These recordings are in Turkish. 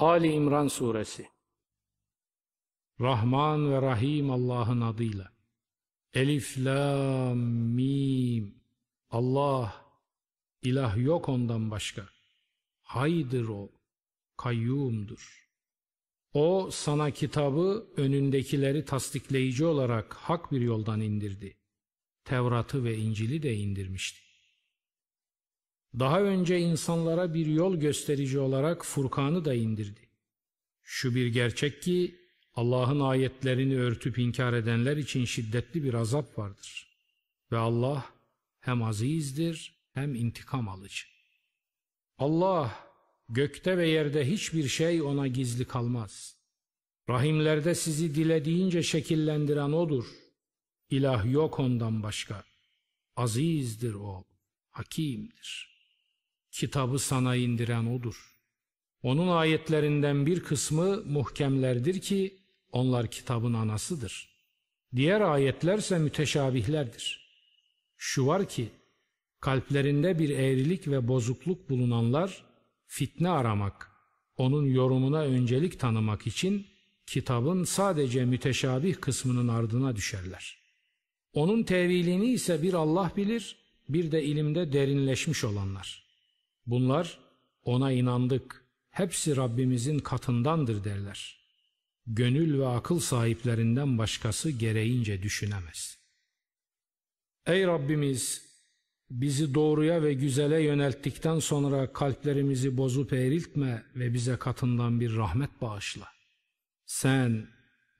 Ali İmran Suresi Rahman ve Rahim Allah'ın adıyla Elif, Lam, Mim Allah, ilah yok ondan başka. Haydır o, kayyumdur. O sana kitabı önündekileri tasdikleyici olarak hak bir yoldan indirdi. Tevrat'ı ve İncil'i de indirmişti. Daha önce insanlara bir yol gösterici olarak Furkan'ı da indirdi. Şu bir gerçek ki Allah'ın ayetlerini örtüp inkar edenler için şiddetli bir azap vardır. Ve Allah hem azizdir hem intikam alıcı. Allah gökte ve yerde hiçbir şey ona gizli kalmaz. Rahimlerde sizi dilediğince şekillendiren O'dur. İlah yok ondan başka. Azizdir O, hakimdir. Kitabı sana indiren O'dur. Onun ayetlerinden bir kısmı muhkemlerdir ki onlar kitabın anasıdır. Diğer ayetlerse müteşabihlerdir. Şu var ki kalplerinde bir eğrilik ve bozukluk bulunanlar fitne aramak, onun yorumuna öncelik tanımak için kitabın sadece müteşabih kısmının ardına düşerler. Onun tevilini ise bir Allah bilir, bir de ilimde derinleşmiş olanlar. Bunlar ona inandık, hepsi Rabbimizin katındandır derler. Gönül ve akıl sahiplerinden başkası gereğince düşünemez. Ey Rabbimiz! Bizi doğruya ve güzele yönelttikten sonra kalplerimizi bozup eğriltme ve bize katından bir rahmet bağışla. Sen,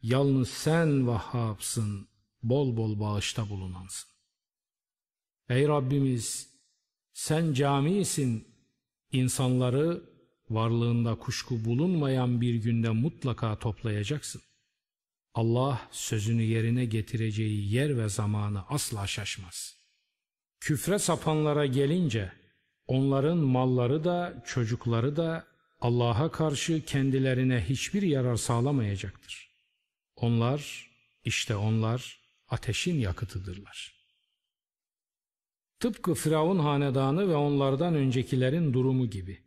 yalnız sen Vahhab'sın, bol bol bağışta bulunansın. Ey Rabbimiz, sen camisin, insanları varlığında kuşku bulunmayan bir günde mutlaka toplayacaksın. Allah sözünü yerine getireceği yer ve zamanı asla şaşmaz.'' Küfre sapanlara gelince onların malları da çocukları da Allah'a karşı kendilerine hiçbir yarar sağlamayacaktır. Onlar işte onlar ateşin yakıtıdırlar. Tıpkı Firavun hanedanı ve onlardan öncekilerin durumu gibi.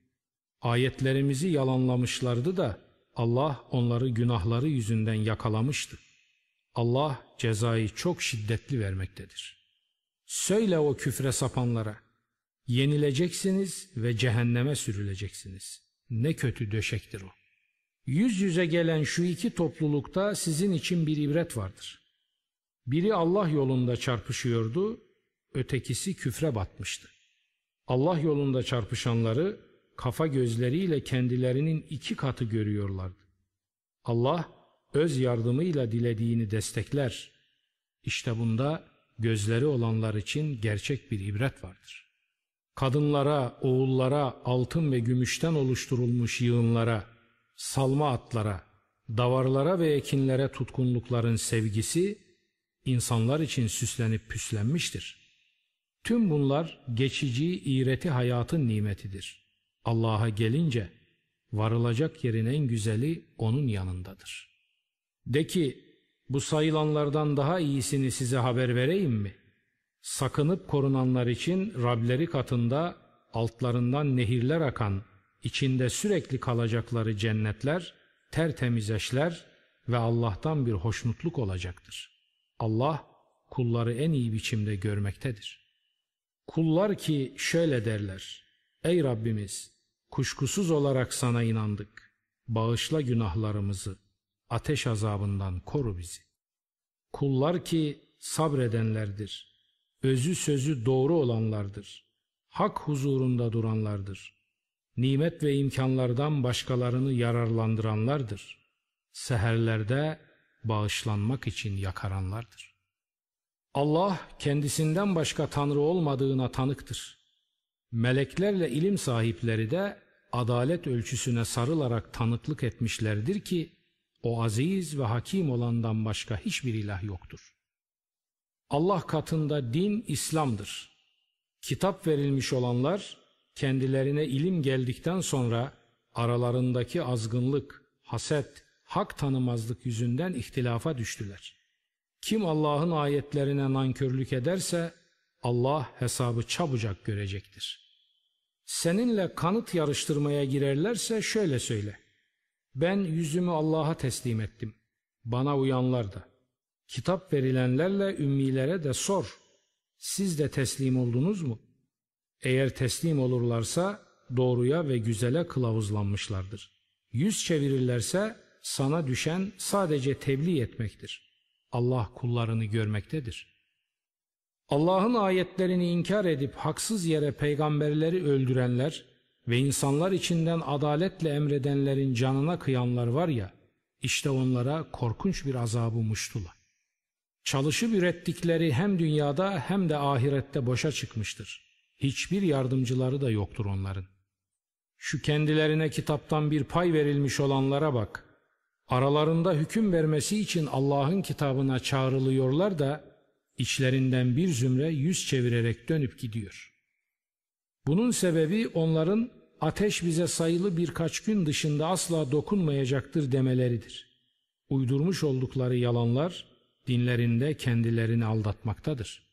Ayetlerimizi yalanlamışlardı da Allah onları günahları yüzünden yakalamıştı. Allah cezayı çok şiddetli vermektedir.'' Söyle o küfre sapanlara, yenileceksiniz ve cehenneme sürüleceksiniz. Ne kötü döşektir o. Yüz yüze gelen şu iki toplulukta sizin için bir ibret vardır. Biri Allah yolunda çarpışıyordu, ötekisi küfre batmıştı. Allah yolunda çarpışanları kafa gözleriyle kendilerinin iki katı görüyorlardı. Allah öz yardımıyla dilediğini destekler. İşte bunda gözleri olanlar için gerçek bir ibret vardır. Kadınlara, oğullara, altın ve gümüşten oluşturulmuş yığınlara, salma atlara, davarlara ve ekinlere tutkunlukların sevgisi, insanlar için süslenip püslenmiştir. Tüm bunlar geçici iğreti hayatın nimetidir. Allah'a gelince varılacak yerin en güzeli onun yanındadır. De ki bu sayılanlardan daha iyisini size haber vereyim mi? Sakınıp korunanlar için Rableri katında altlarından nehirler akan, içinde sürekli kalacakları cennetler, tertemiz eşler ve Allah'tan bir hoşnutluk olacaktır. Allah kulları en iyi biçimde görmektedir. Kullar ki şöyle derler, Ey Rabbimiz kuşkusuz olarak sana inandık, bağışla günahlarımızı, ateş azabından koru bizi. Kullar ki sabredenlerdir. Özü sözü doğru olanlardır. Hak huzurunda duranlardır. Nimet ve imkanlardan başkalarını yararlandıranlardır. Seherlerde bağışlanmak için yakaranlardır. Allah kendisinden başka Tanrı olmadığına tanıktır. Meleklerle ilim sahipleri de adalet ölçüsüne sarılarak tanıklık etmişlerdir ki o aziz ve hakim olandan başka hiçbir ilah yoktur. Allah katında din İslam'dır. Kitap verilmiş olanlar kendilerine ilim geldikten sonra aralarındaki azgınlık, haset, hak tanımazlık yüzünden ihtilafa düştüler. Kim Allah'ın ayetlerine nankörlük ederse Allah hesabı çabucak görecektir. Seninle kanıt yarıştırmaya girerlerse şöyle söyle. Ben yüzümü Allah'a teslim ettim. Bana uyanlar da. Kitap verilenlerle ümmilere de sor. Siz de teslim oldunuz mu? Eğer teslim olurlarsa doğruya ve güzele kılavuzlanmışlardır. Yüz çevirirlerse sana düşen sadece tebliğ etmektir. Allah kullarını görmektedir. Allah'ın ayetlerini inkar edip haksız yere peygamberleri öldürenler ve insanlar içinden adaletle emredenlerin canına kıyanlar var ya, işte onlara korkunç bir azabı muştula. Çalışıp ürettikleri hem dünyada hem de ahirette boşa çıkmıştır. Hiçbir yardımcıları da yoktur onların. Şu kendilerine kitaptan bir pay verilmiş olanlara bak. Aralarında hüküm vermesi için Allah'ın kitabına çağrılıyorlar da içlerinden bir zümre yüz çevirerek dönüp gidiyor. Bunun sebebi onların ateş bize sayılı birkaç gün dışında asla dokunmayacaktır demeleridir. Uydurmuş oldukları yalanlar dinlerinde kendilerini aldatmaktadır.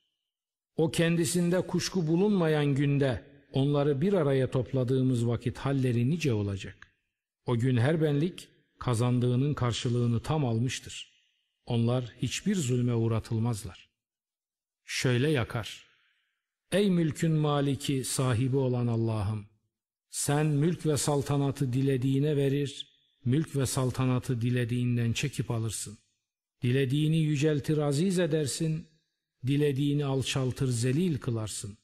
O kendisinde kuşku bulunmayan günde onları bir araya topladığımız vakit halleri nice olacak. O gün her benlik kazandığının karşılığını tam almıştır. Onlar hiçbir zulme uğratılmazlar. Şöyle yakar. Ey mülkün maliki sahibi olan Allah'ım! Sen mülk ve saltanatı dilediğine verir, mülk ve saltanatı dilediğinden çekip alırsın. Dilediğini yüceltir aziz edersin, dilediğini alçaltır zelil kılarsın.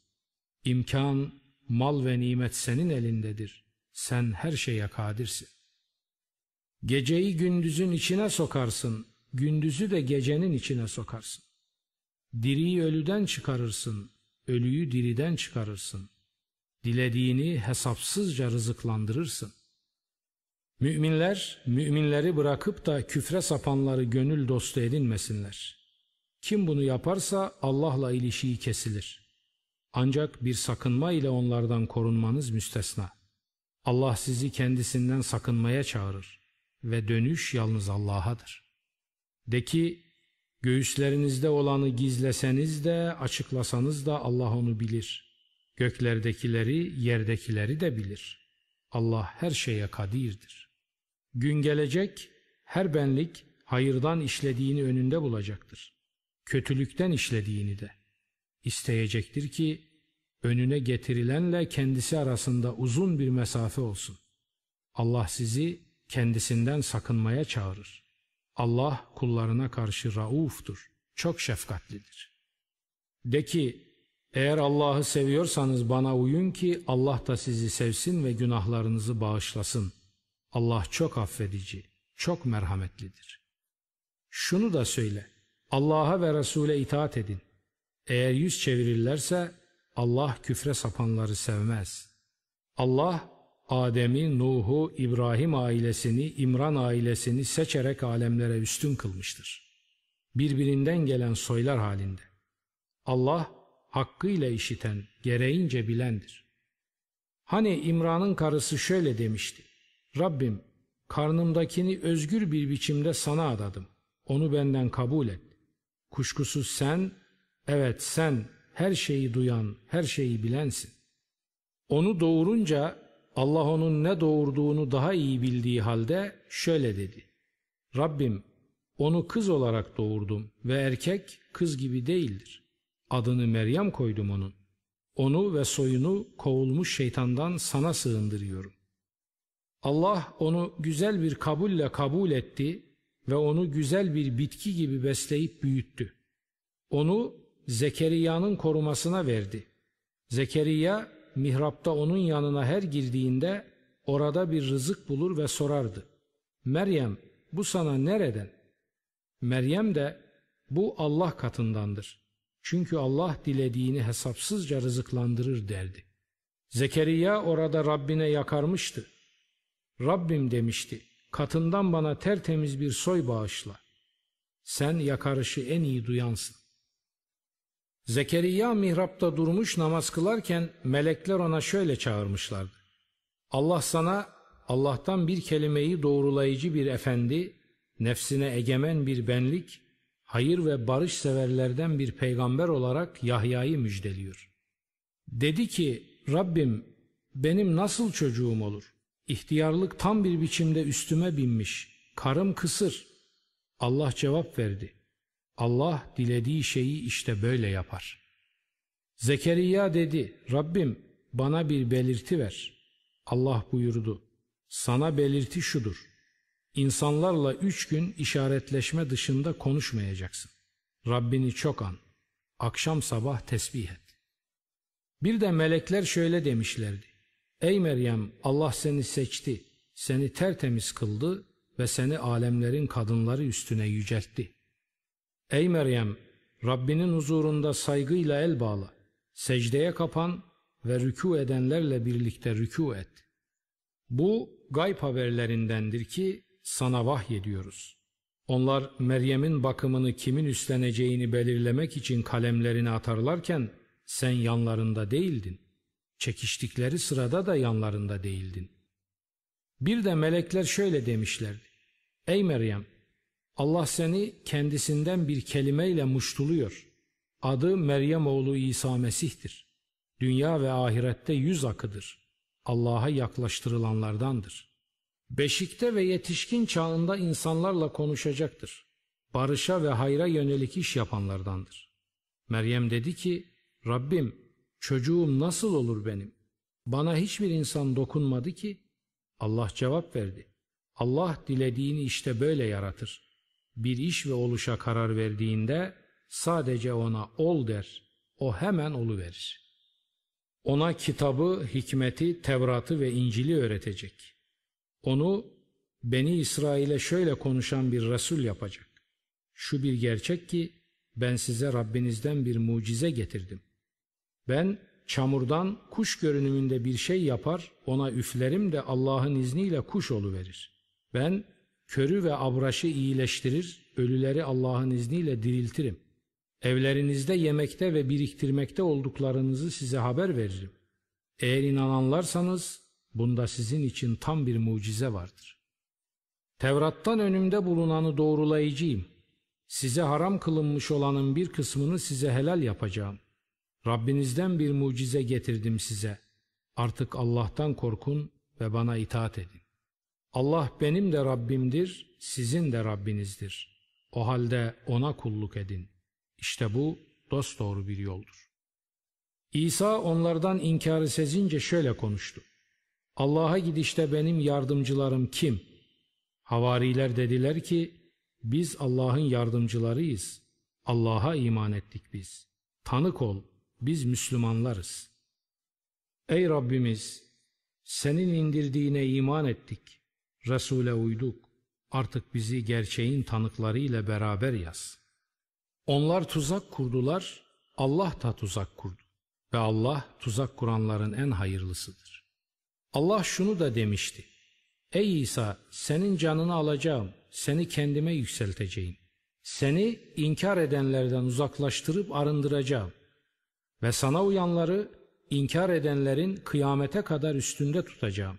İmkan, mal ve nimet senin elindedir. Sen her şeye kadirsin. Geceyi gündüzün içine sokarsın, gündüzü de gecenin içine sokarsın. Diriyi ölüden çıkarırsın, ölüyü diriden çıkarırsın. Dilediğini hesapsızca rızıklandırırsın. Müminler, müminleri bırakıp da küfre sapanları gönül dostu edinmesinler. Kim bunu yaparsa Allah'la ilişiği kesilir. Ancak bir sakınma ile onlardan korunmanız müstesna. Allah sizi kendisinden sakınmaya çağırır ve dönüş yalnız Allah'adır. De ki, göğüslerinizde olanı gizleseniz de açıklasanız da Allah onu bilir. Göklerdekileri, yerdekileri de bilir. Allah her şeye kadirdir. Gün gelecek, her benlik hayırdan işlediğini önünde bulacaktır. Kötülükten işlediğini de. İsteyecektir ki önüne getirilenle kendisi arasında uzun bir mesafe olsun. Allah sizi kendisinden sakınmaya çağırır. Allah kullarına karşı rauftur, çok şefkatlidir. De ki, eğer Allah'ı seviyorsanız bana uyun ki Allah da sizi sevsin ve günahlarınızı bağışlasın. Allah çok affedici, çok merhametlidir. Şunu da söyle, Allah'a ve Resul'e itaat edin. Eğer yüz çevirirlerse Allah küfre sapanları sevmez. Allah Adem'i, Nuh'u, İbrahim ailesini, İmran ailesini seçerek alemlere üstün kılmıştır. Birbirinden gelen soylar halinde. Allah hakkıyla işiten, gereğince bilendir. Hani İmran'ın karısı şöyle demişti. Rabbim karnımdakini özgür bir biçimde sana adadım. Onu benden kabul et. Kuşkusuz sen, evet sen her şeyi duyan, her şeyi bilensin. Onu doğurunca Allah onun ne doğurduğunu daha iyi bildiği halde şöyle dedi. Rabbim onu kız olarak doğurdum ve erkek kız gibi değildir. Adını Meryem koydum onun. Onu ve soyunu kovulmuş şeytandan sana sığındırıyorum. Allah onu güzel bir kabulle kabul etti ve onu güzel bir bitki gibi besleyip büyüttü. Onu Zekeriya'nın korumasına verdi. Zekeriya mihrapta onun yanına her girdiğinde orada bir rızık bulur ve sorardı. Meryem bu sana nereden? Meryem de bu Allah katındandır. Çünkü Allah dilediğini hesapsızca rızıklandırır derdi. Zekeriya orada Rabbine yakarmıştı. Rabbim demişti, katından bana tertemiz bir soy bağışla. Sen yakarışı en iyi duyansın. Zekeriya mihrapta durmuş namaz kılarken melekler ona şöyle çağırmışlardı. Allah sana Allah'tan bir kelimeyi doğrulayıcı bir efendi, nefsine egemen bir benlik, hayır ve barış severlerden bir peygamber olarak Yahya'yı müjdeliyor. Dedi ki Rabbim benim nasıl çocuğum olur? İhtiyarlık tam bir biçimde üstüme binmiş. Karım kısır. Allah cevap verdi. Allah dilediği şeyi işte böyle yapar. Zekeriya dedi, Rabbim bana bir belirti ver. Allah buyurdu, sana belirti şudur. İnsanlarla üç gün işaretleşme dışında konuşmayacaksın. Rabbini çok an, akşam sabah tesbih et. Bir de melekler şöyle demişlerdi. Ey Meryem Allah seni seçti, seni tertemiz kıldı ve seni alemlerin kadınları üstüne yüceltti. Ey Meryem Rabbinin huzurunda saygıyla el bağla, secdeye kapan ve rükû edenlerle birlikte rükû et. Bu gayb haberlerindendir ki sana vahyediyoruz. Onlar Meryem'in bakımını kimin üstleneceğini belirlemek için kalemlerini atarlarken sen yanlarında değildin. Çekiştikleri sırada da yanlarında değildin. Bir de melekler şöyle demişlerdi. Ey Meryem! Allah seni kendisinden bir kelimeyle muştuluyor. Adı Meryem oğlu İsa Mesih'tir. Dünya ve ahirette yüz akıdır. Allah'a yaklaştırılanlardandır. Beşikte ve yetişkin çağında insanlarla konuşacaktır. Barışa ve hayra yönelik iş yapanlardandır. Meryem dedi ki, Rabbim çocuğum nasıl olur benim? Bana hiçbir insan dokunmadı ki. Allah cevap verdi. Allah dilediğini işte böyle yaratır. Bir iş ve oluşa karar verdiğinde sadece ona ol der. O hemen oluverir. Ona kitabı, hikmeti, Tevrat'ı ve İncil'i öğretecek. Onu Beni İsrail'e şöyle konuşan bir Resul yapacak. Şu bir gerçek ki ben size Rabbinizden bir mucize getirdim. Ben çamurdan kuş görünümünde bir şey yapar, ona üflerim de Allah'ın izniyle kuş verir. Ben körü ve abraşı iyileştirir, ölüleri Allah'ın izniyle diriltirim. Evlerinizde yemekte ve biriktirmekte olduklarınızı size haber veririm. Eğer inananlarsanız bunda sizin için tam bir mucize vardır. Tevrat'tan önümde bulunanı doğrulayıcıyım. Size haram kılınmış olanın bir kısmını size helal yapacağım. Rabbinizden bir mucize getirdim size. Artık Allah'tan korkun ve bana itaat edin. Allah benim de Rabbimdir, sizin de Rabbinizdir. O halde ona kulluk edin. İşte bu dosdoğru bir yoldur. İsa onlardan inkarı sezince şöyle konuştu. Allah'a gidişte benim yardımcılarım kim? Havariler dediler ki, biz Allah'ın yardımcılarıyız. Allah'a iman ettik biz. Tanık ol, biz Müslümanlarız. Ey Rabbimiz, senin indirdiğine iman ettik. Resul'e uyduk. Artık bizi gerçeğin tanıklarıyla beraber yaz. Onlar tuzak kurdular, Allah da tuzak kurdu. Ve Allah tuzak kuranların en hayırlısıdır. Allah şunu da demişti. Ey İsa senin canını alacağım, seni kendime yükselteceğim. Seni inkar edenlerden uzaklaştırıp arındıracağım. Ve sana uyanları inkar edenlerin kıyamete kadar üstünde tutacağım.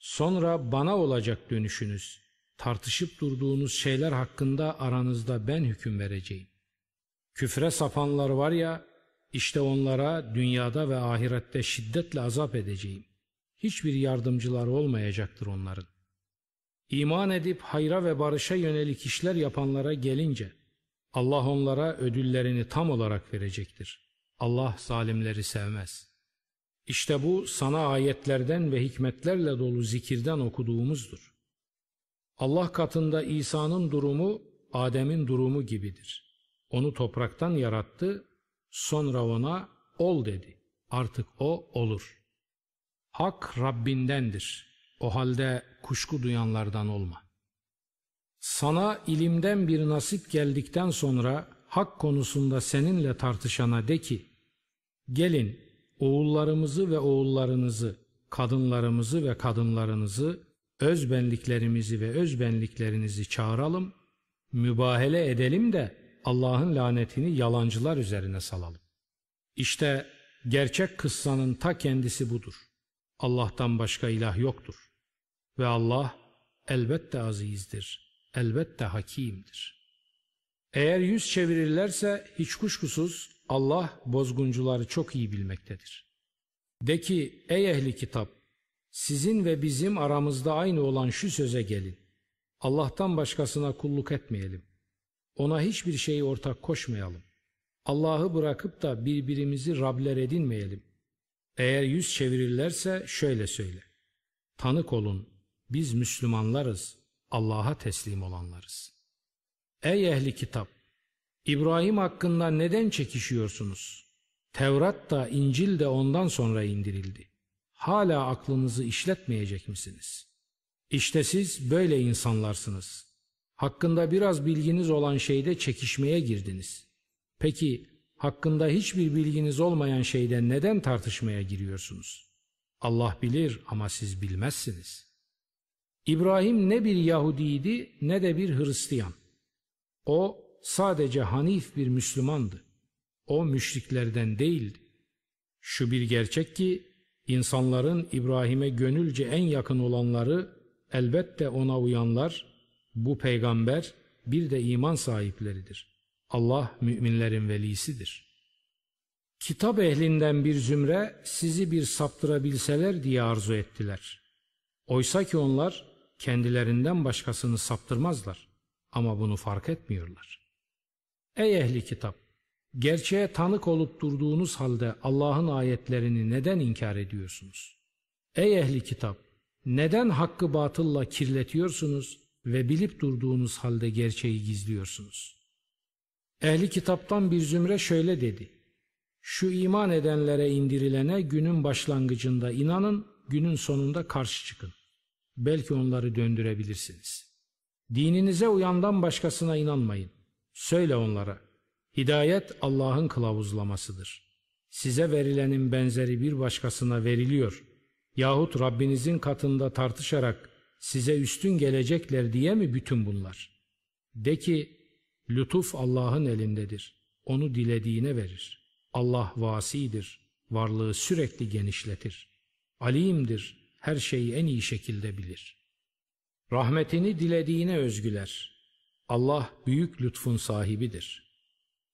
Sonra bana olacak dönüşünüz. Tartışıp durduğunuz şeyler hakkında aranızda ben hüküm vereceğim. Küfre sapanlar var ya, işte onlara dünyada ve ahirette şiddetle azap edeceğim. Hiçbir yardımcılar olmayacaktır onların. İman edip hayra ve barışa yönelik işler yapanlara gelince, Allah onlara ödüllerini tam olarak verecektir. Allah zalimleri sevmez. İşte bu sana ayetlerden ve hikmetlerle dolu zikirden okuduğumuzdur. Allah katında İsa'nın durumu Adem'in durumu gibidir. Onu topraktan yarattı, sonra ona ol dedi. Artık o olur. Hak Rabbindendir. O halde kuşku duyanlardan olma. Sana ilimden bir nasip geldikten sonra hak konusunda seninle tartışana de ki, Gelin oğullarımızı ve oğullarınızı, kadınlarımızı ve kadınlarınızı, özbenliklerimizi ve özbenliklerinizi çağıralım, mübahele edelim de Allah'ın lanetini yalancılar üzerine salalım. İşte gerçek kıssanın ta kendisi budur. Allah'tan başka ilah yoktur. Ve Allah elbette azizdir, elbette hakimdir. Eğer yüz çevirirlerse hiç kuşkusuz Allah bozguncuları çok iyi bilmektedir. De ki ey ehli kitap Sizin ve bizim aramızda aynı olan şu söze gelin. Allah'tan başkasına kulluk etmeyelim. Ona hiçbir şeyi ortak koşmayalım. Allah'ı bırakıp da birbirimizi Rabler edinmeyelim. Eğer yüz çevirirlerse şöyle söyle. Tanık olun, biz Müslümanlarız, Allah'a teslim olanlarız. Ey ehli kitap! İbrahim hakkında neden çekişiyorsunuz? Tevrat da İncil de ondan sonra indirildi. Hala aklınızı işletmeyecek misiniz? İşte siz böyle insanlarsınız. Hakkında biraz bilginiz olan şeyde çekişmeye girdiniz. Peki hakkında hiçbir bilginiz olmayan şeyden neden tartışmaya giriyorsunuz? Allah bilir ama siz bilmezsiniz. İbrahim ne bir Yahudiydi ne de bir Hristiyan. O sadece hanif bir Müslümandı. O müşriklerden değildi. Şu bir gerçek ki insanların İbrahim'e gönülce en yakın olanları elbette ona uyanlar, bu peygamber bir de iman sahipleridir. Allah müminlerin velisidir. Kitap ehlinden bir zümre sizi bir saptırabilseler diye arzu ettiler. Oysa ki onlar kendilerinden başkasını saptırmazlar ama bunu fark etmiyorlar. Ey ehli kitap! Gerçeğe tanık olup durduğunuz halde Allah'ın ayetlerini neden inkar ediyorsunuz? Ey ehli kitap! Neden hakkı batılla kirletiyorsunuz ve bilip durduğunuz halde gerçeği gizliyorsunuz? Ehli kitaptan bir zümre şöyle dedi. Şu iman edenlere indirilene günün başlangıcında inanın, günün sonunda karşı çıkın. Belki onları döndürebilirsiniz. Dininize uyandan başkasına inanmayın. Söyle onlara, hidayet Allah'ın kılavuzlamasıdır. Size verilenin benzeri bir başkasına veriliyor. Yahut Rabbinizin katında tartışarak size üstün gelecekler diye mi bütün bunlar? De ki, lütuf Allah'ın elindedir. Onu dilediğine verir. Allah vasidir. Varlığı sürekli genişletir. Alimdir. Her şeyi en iyi şekilde bilir. Rahmetini dilediğine özgüler. Allah büyük lütfun sahibidir.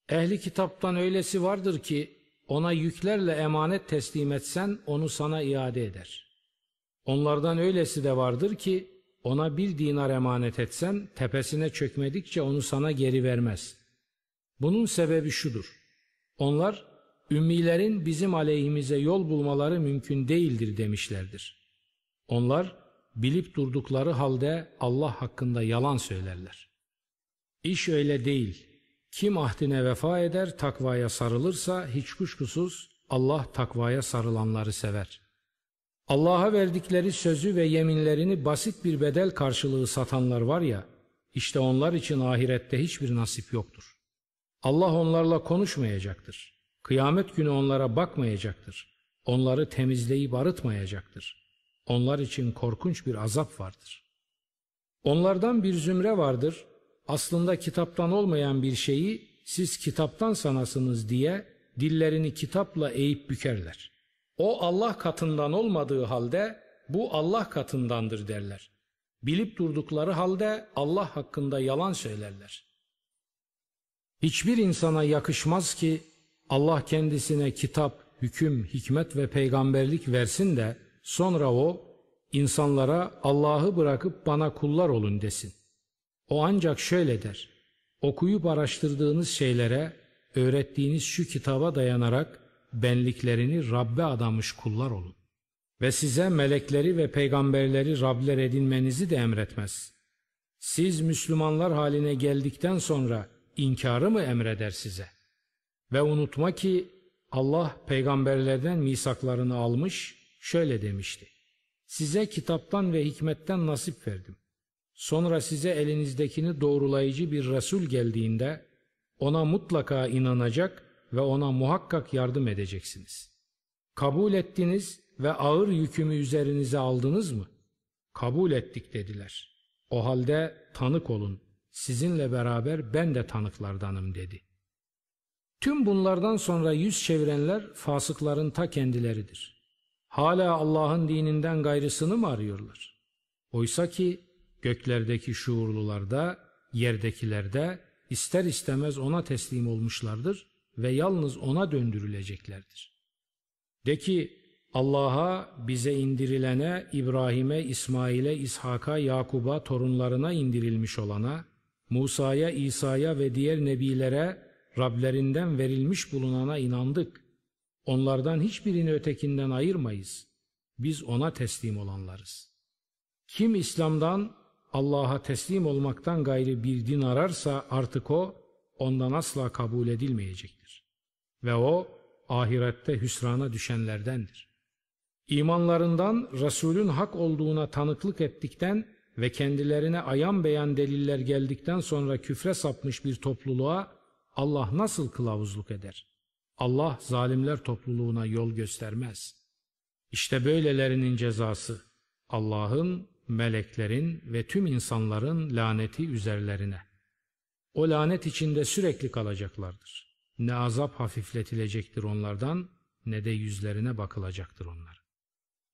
Ehli kitaptan öylesi vardır ki ona yüklerle emanet teslim etsen onu sana iade eder. Onlardan öylesi de vardır ki ona bir dinar emanet etsen tepesine çökmedikçe onu sana geri vermez. Bunun sebebi şudur. Onlar ümmilerin bizim aleyhimize yol bulmaları mümkün değildir demişlerdir. Onlar bilip durdukları halde Allah hakkında yalan söylerler. İş öyle değil. Kim ahdine vefa eder, takvaya sarılırsa hiç kuşkusuz Allah takvaya sarılanları sever. Allah'a verdikleri sözü ve yeminlerini basit bir bedel karşılığı satanlar var ya, işte onlar için ahirette hiçbir nasip yoktur. Allah onlarla konuşmayacaktır. Kıyamet günü onlara bakmayacaktır. Onları temizleyip arıtmayacaktır. Onlar için korkunç bir azap vardır. Onlardan bir zümre vardır, aslında kitaptan olmayan bir şeyi siz kitaptan sanasınız diye dillerini kitapla eğip bükerler. O Allah katından olmadığı halde bu Allah katındandır derler. Bilip durdukları halde Allah hakkında yalan söylerler. Hiçbir insana yakışmaz ki Allah kendisine kitap, hüküm, hikmet ve peygamberlik versin de sonra o insanlara Allah'ı bırakıp bana kullar olun desin. O ancak şöyle der. Okuyup araştırdığınız şeylere, öğrettiğiniz şu kitaba dayanarak benliklerini Rabbe adamış kullar olun. Ve size melekleri ve peygamberleri Rabler edinmenizi de emretmez. Siz Müslümanlar haline geldikten sonra inkarı mı emreder size? Ve unutma ki Allah peygamberlerden misaklarını almış, şöyle demişti. Size kitaptan ve hikmetten nasip verdim. Sonra size elinizdekini doğrulayıcı bir Resul geldiğinde ona mutlaka inanacak ve ona muhakkak yardım edeceksiniz. Kabul ettiniz ve ağır yükümü üzerinize aldınız mı? Kabul ettik dediler. O halde tanık olun, sizinle beraber ben de tanıklardanım dedi. Tüm bunlardan sonra yüz çevirenler fasıkların ta kendileridir. Hala Allah'ın dininden gayrısını mı arıyorlar? Oysa ki göklerdeki şuurlularda, yerdekilerde ister istemez ona teslim olmuşlardır ve yalnız ona döndürüleceklerdir. De ki Allah'a, bize indirilene, İbrahim'e, İsmail'e, İshak'a, Yakub'a, torunlarına indirilmiş olana, Musa'ya, İsa'ya ve diğer nebilere Rablerinden verilmiş bulunana inandık. Onlardan hiçbirini ötekinden ayırmayız. Biz ona teslim olanlarız. Kim İslam'dan, Allah'a teslim olmaktan gayri bir din ararsa artık o, ondan asla kabul edilmeyecektir. Ve o, ahirette hüsrana düşenlerdendir. İmanlarından Resulün hak olduğuna tanıklık ettikten ve kendilerine ayan beyan deliller geldikten sonra küfre sapmış bir topluluğa Allah nasıl kılavuzluk eder? Allah zalimler topluluğuna yol göstermez. İşte böylelerinin cezası Allah'ın, meleklerin ve tüm insanların laneti üzerlerine. O lanet içinde sürekli kalacaklardır. Ne azap hafifletilecektir onlardan ne de yüzlerine bakılacaktır onlar.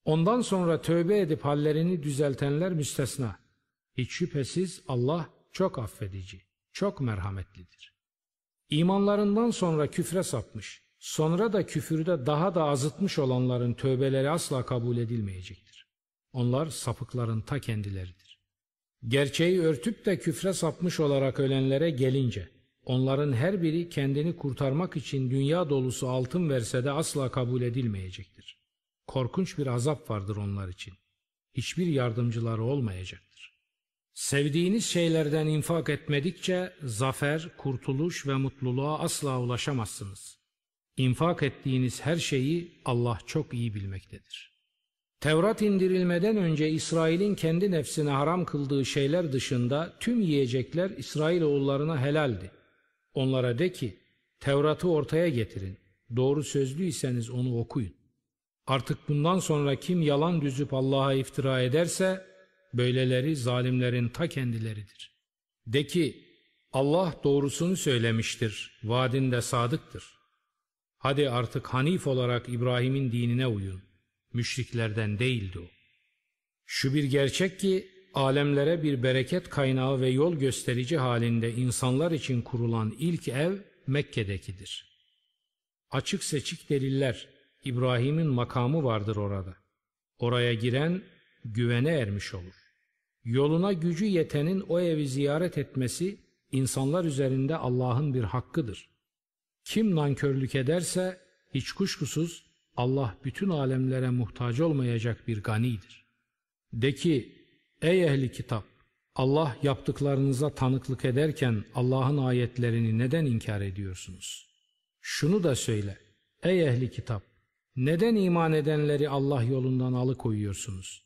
Ondan sonra tövbe edip hallerini düzeltenler müstesna. Hiç şüphesiz Allah çok affedici, çok merhametlidir. İmanlarından sonra küfre sapmış, sonra da küfürde daha da azıtmış olanların tövbeleri asla kabul edilmeyecektir. Onlar sapıkların ta kendileridir. Gerçeği örtüp de küfre sapmış olarak ölenlere gelince, onların her biri kendini kurtarmak için dünya dolusu altın verse de asla kabul edilmeyecektir. Korkunç bir azap vardır onlar için. Hiçbir yardımcıları olmayacaktır. Sevdiğiniz şeylerden infak etmedikçe zafer, kurtuluş ve mutluluğa asla ulaşamazsınız. İnfak ettiğiniz her şeyi Allah çok iyi bilmektedir. Tevrat indirilmeden önce İsrail'in kendi nefsine haram kıldığı şeyler dışında tüm yiyecekler İsrail oğullarına helaldi. Onlara de ki, Tevrat'ı ortaya getirin, doğru sözlüyseniz onu okuyun. Artık bundan sonra kim yalan düzüp Allah'a iftira ederse, böyleleri zalimlerin ta kendileridir. De ki, Allah doğrusunu söylemiştir, vaadinde sadıktır. Hadi artık Hanif olarak İbrahim'in dinine uyun. Müşriklerden değildi o. Şu bir gerçek ki, alemlere bir bereket kaynağı ve yol gösterici halinde insanlar için kurulan ilk ev Mekke'dekidir. Açık seçik deliller, İbrahim'in makamı vardır orada. Oraya giren güvene ermiş olur. Yoluna gücü yetenin o evi ziyaret etmesi insanlar üzerinde Allah'ın bir hakkıdır. Kim nankörlük ederse hiç kuşkusuz Allah bütün alemlere muhtaç olmayacak bir ganidir. De ki ey ehli kitap Allah yaptıklarınıza tanıklık ederken Allah'ın ayetlerini neden inkar ediyorsunuz? Şunu da söyle ey ehli kitap neden iman edenleri Allah yolundan alıkoyuyorsunuz?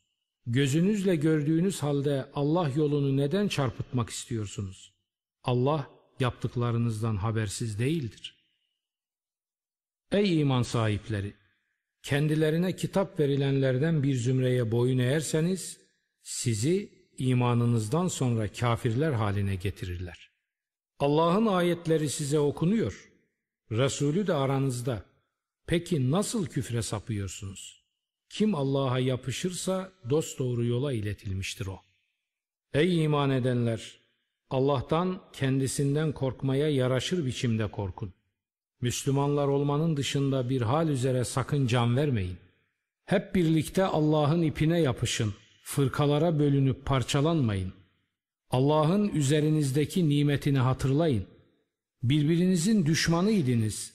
Gözünüzle gördüğünüz halde Allah yolunu neden çarpıtmak istiyorsunuz? Allah yaptıklarınızdan habersiz değildir. Ey iman sahipleri! Kendilerine kitap verilenlerden bir zümreye boyun eğerseniz, sizi imanınızdan sonra kafirler haline getirirler. Allah'ın ayetleri size okunuyor. Resulü de aranızda. Peki nasıl küfre sapıyorsunuz? Kim Allah'a yapışırsa dosdoğru yola iletilmiştir o. Ey iman edenler! Allah'tan kendisinden korkmaya yaraşır biçimde korkun. Müslümanlar olmanın dışında bir hal üzere sakın can vermeyin. Hep birlikte Allah'ın ipine yapışın. Fırkalara bölünüp parçalanmayın. Allah'ın üzerinizdeki nimetini hatırlayın. Birbirinizin düşmanıydınız.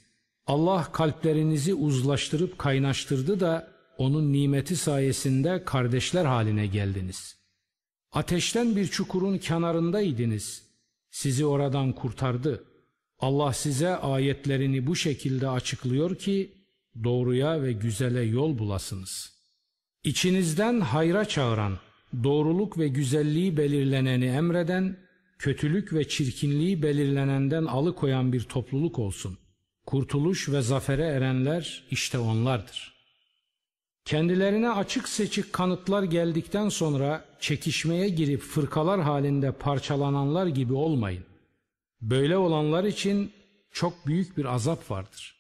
Allah kalplerinizi uzlaştırıp kaynaştırdı da onun nimeti sayesinde kardeşler haline geldiniz. Ateşten bir çukurun kenarındaydınız. Sizi oradan kurtardı. Allah size ayetlerini bu şekilde açıklıyor ki doğruya ve güzele yol bulasınız. İçinizden hayra çağıran, doğruluk ve güzelliği belirleneni emreden, kötülük ve çirkinliği belirlenenden alıkoyan bir topluluk olsun. Kurtuluş ve zafere erenler işte onlardır. Kendilerine açık seçik kanıtlar geldikten sonra çekişmeye girip fırkalar halinde parçalananlar gibi olmayın. Böyle olanlar için çok büyük bir azap vardır.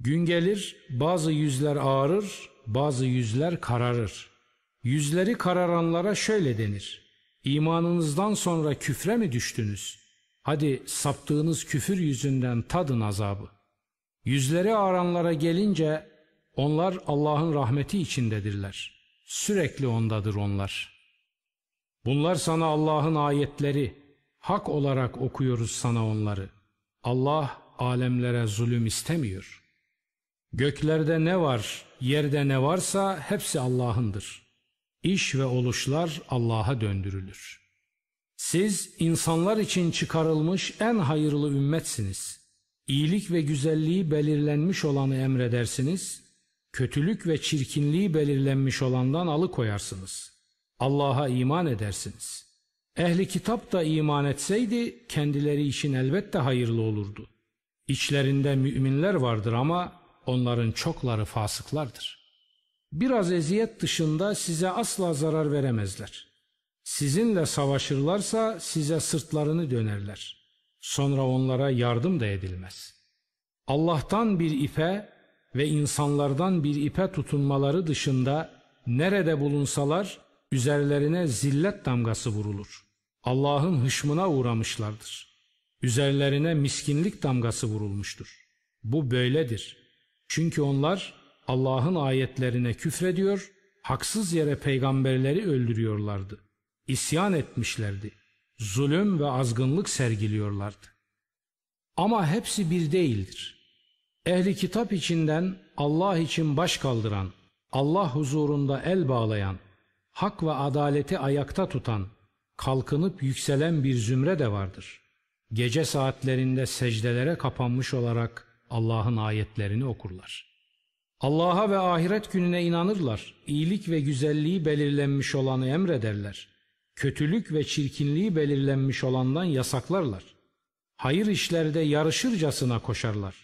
Gün gelir bazı yüzler ağarır, bazı yüzler kararır. Yüzleri kararanlara şöyle denir. İmanınızdan sonra küfre mi düştünüz? Hadi saptığınız küfür yüzünden tadın azabı. Yüzleri ağaranlara gelince Onlar Allah'ın rahmeti içindedirler. Sürekli ondadır onlar. Bunlar sana Allah'ın ayetleri. Hak olarak okuyoruz sana onları. Allah alemlere zulüm istemiyor. Göklerde ne var, yerde ne varsa hepsi Allah'ındır. İş ve oluşlar Allah'a döndürülür. Siz insanlar için çıkarılmış en hayırlı ümmetsiniz. İyilik ve güzelliği belirlenmiş olanı emredersiniz, kötülük ve çirkinliği belirlenmiş olandan alıkoyarsınız. Allah'a iman edersiniz. Ehli kitap da iman etseydi kendileri için elbette hayırlı olurdu. İçlerinde müminler vardır ama onların çokları fasıklardır. Biraz eziyet dışında size asla zarar veremezler. Sizinle savaşırlarsa size sırtlarını dönerler. Sonra onlara yardım da edilmez. Allah'tan bir ipe ve insanlardan bir ipe tutunmaları dışında nerede bulunsalar üzerlerine zillet damgası vurulur. Allah'ın hışmına uğramışlardır. Üzerlerine miskinlik damgası vurulmuştur. Bu böyledir. Çünkü onlar Allah'ın ayetlerine küfrediyor, haksız yere peygamberleri öldürüyorlardı. İsyan etmişlerdi. Zulüm ve azgınlık sergiliyorlardı. Ama hepsi bir değildir. Ehli kitap içinden Allah için baş kaldıran, Allah huzurunda el bağlayan, hak ve adaleti ayakta tutan, kalkınıp yükselen bir zümre de vardır. Gece saatlerinde secdelere kapanmış olarak Allah'ın ayetlerini okurlar. Allah'a ve ahiret gününe inanırlar. İyilik ve güzelliği belirlenmiş olanı emrederler. Kötülük ve çirkinliği belirlenmiş olandan yasaklarlar. Hayır işlerde yarışırcasına koşarlar.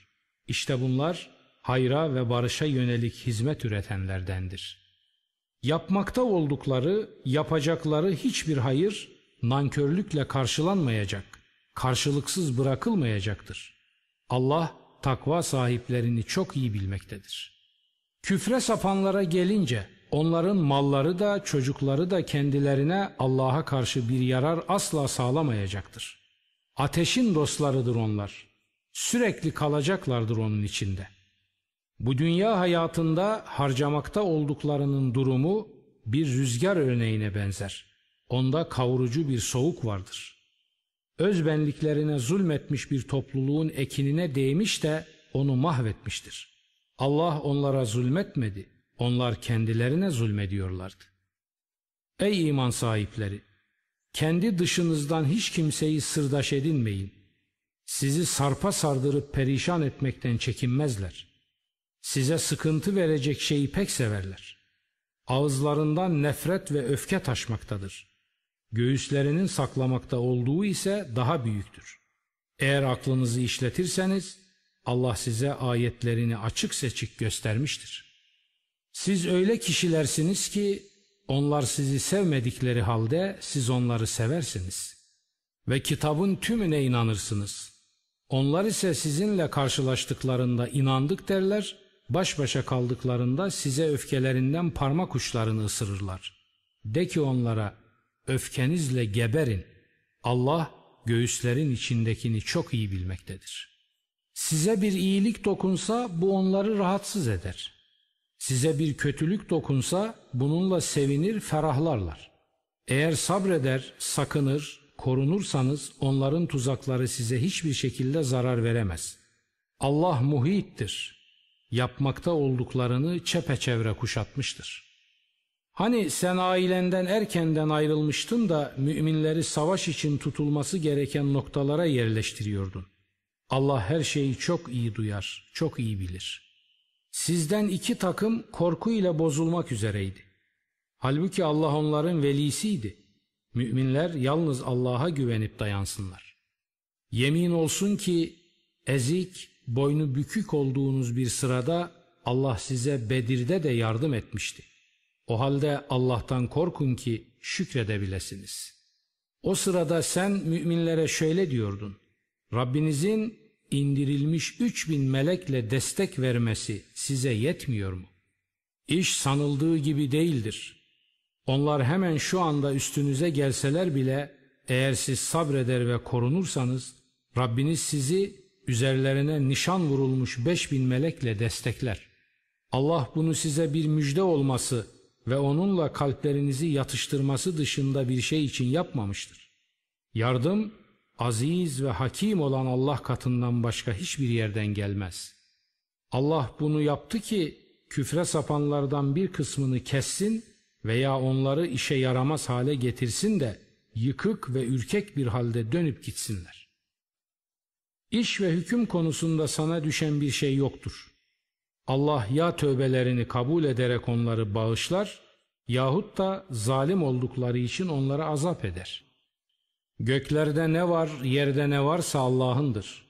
İşte bunlar hayra ve barışa yönelik hizmet üretenlerdendir. Yapmakta oldukları, yapacakları hiçbir hayır nankörlükle karşılanmayacak, karşılıksız bırakılmayacaktır. Allah takva sahiplerini çok iyi bilmektedir. Küfre sapanlara gelince onların malları da çocukları da kendilerine Allah'a karşı bir yarar asla sağlamayacaktır. Ateşin dostlarıdır onlar. Sürekli kalacaklardır onun içinde. Bu dünya hayatında harcamakta olduklarının durumu bir rüzgar örneğine benzer. Onda kavurucu bir soğuk vardır. Özbenliklerine zulmetmiş bir topluluğun ekinine değmiş de onu mahvetmiştir. Allah onlara zulmetmedi. Onlar kendilerine zulmediyorlardı. Ey iman sahipleri! Kendi dışınızdan hiç kimseyi sırdaş edinmeyin. Sizi sarpa sardırıp perişan etmekten çekinmezler. Size sıkıntı verecek şeyi pek severler. Ağızlarından nefret ve öfke taşmaktadır. Göğüslerinin saklamakta olduğu ise daha büyüktür. Eğer aklınızı işletirseniz Allah size ayetlerini açık seçik göstermiştir. Siz öyle kişilersiniz ki onlar sizi sevmedikleri halde siz onları seversiniz. Ve kitabın tümüne inanırsınız. Onlar ise sizinle karşılaştıklarında inandık derler, baş başa kaldıklarında size öfkelerinden parmak uçlarını ısırırlar. De ki onlara, öfkenizle geberin. Allah göğüslerin içindekini çok iyi bilmektedir.'' Size bir iyilik dokunsa bu onları rahatsız eder. Size bir kötülük dokunsa bununla sevinir, ferahlarlar. Eğer sabreder, sakınır, korunursanız onların tuzakları size hiçbir şekilde zarar veremez. Allah muhittir. Yapmakta olduklarını çepeçevre kuşatmıştır. Hani sen ailenden erkenden ayrılmıştın da müminleri savaş için tutulması gereken noktalara yerleştiriyordun. Allah her şeyi çok iyi duyar, çok iyi bilir. Sizden iki takım korkuyla bozulmak üzereydi. Halbuki Allah onların velisiydi. Müminler yalnız Allah'a güvenip dayansınlar. Yemin olsun ki ezik, boynu bükük olduğunuz bir sırada Allah size Bedir'de de yardım etmişti. O halde Allah'tan korkun ki şükredebilesiniz. O sırada sen müminlere şöyle diyordun. Rabbinizin indirilmiş üç bin melekle destek vermesi size yetmiyor mu? İş sanıldığı gibi değildir. Onlar hemen şu anda üstünüze gelseler bile eğer siz sabreder ve korunursanız Rabbiniz sizi üzerlerine nişan vurulmuş beş bin melekle destekler. Allah bunu size bir müjde olması ve onunla kalplerinizi yatıştırması dışında bir şey için yapmamıştır. Yardım aziz ve hakim olan Allah katından başka hiçbir yerden gelmez. Allah bunu yaptı ki küfre sapanlardan bir kısmını kessin veya onları işe yaramaz hale getirsin de yıkık ve ürkek bir halde dönüp gitsinler. İş ve hüküm konusunda sana düşen bir şey yoktur. Allah ya tövbelerini kabul ederek onları bağışlar yahut da zalim oldukları için onları azap eder. Göklerde ne var, yerde ne varsa Allah'ındır.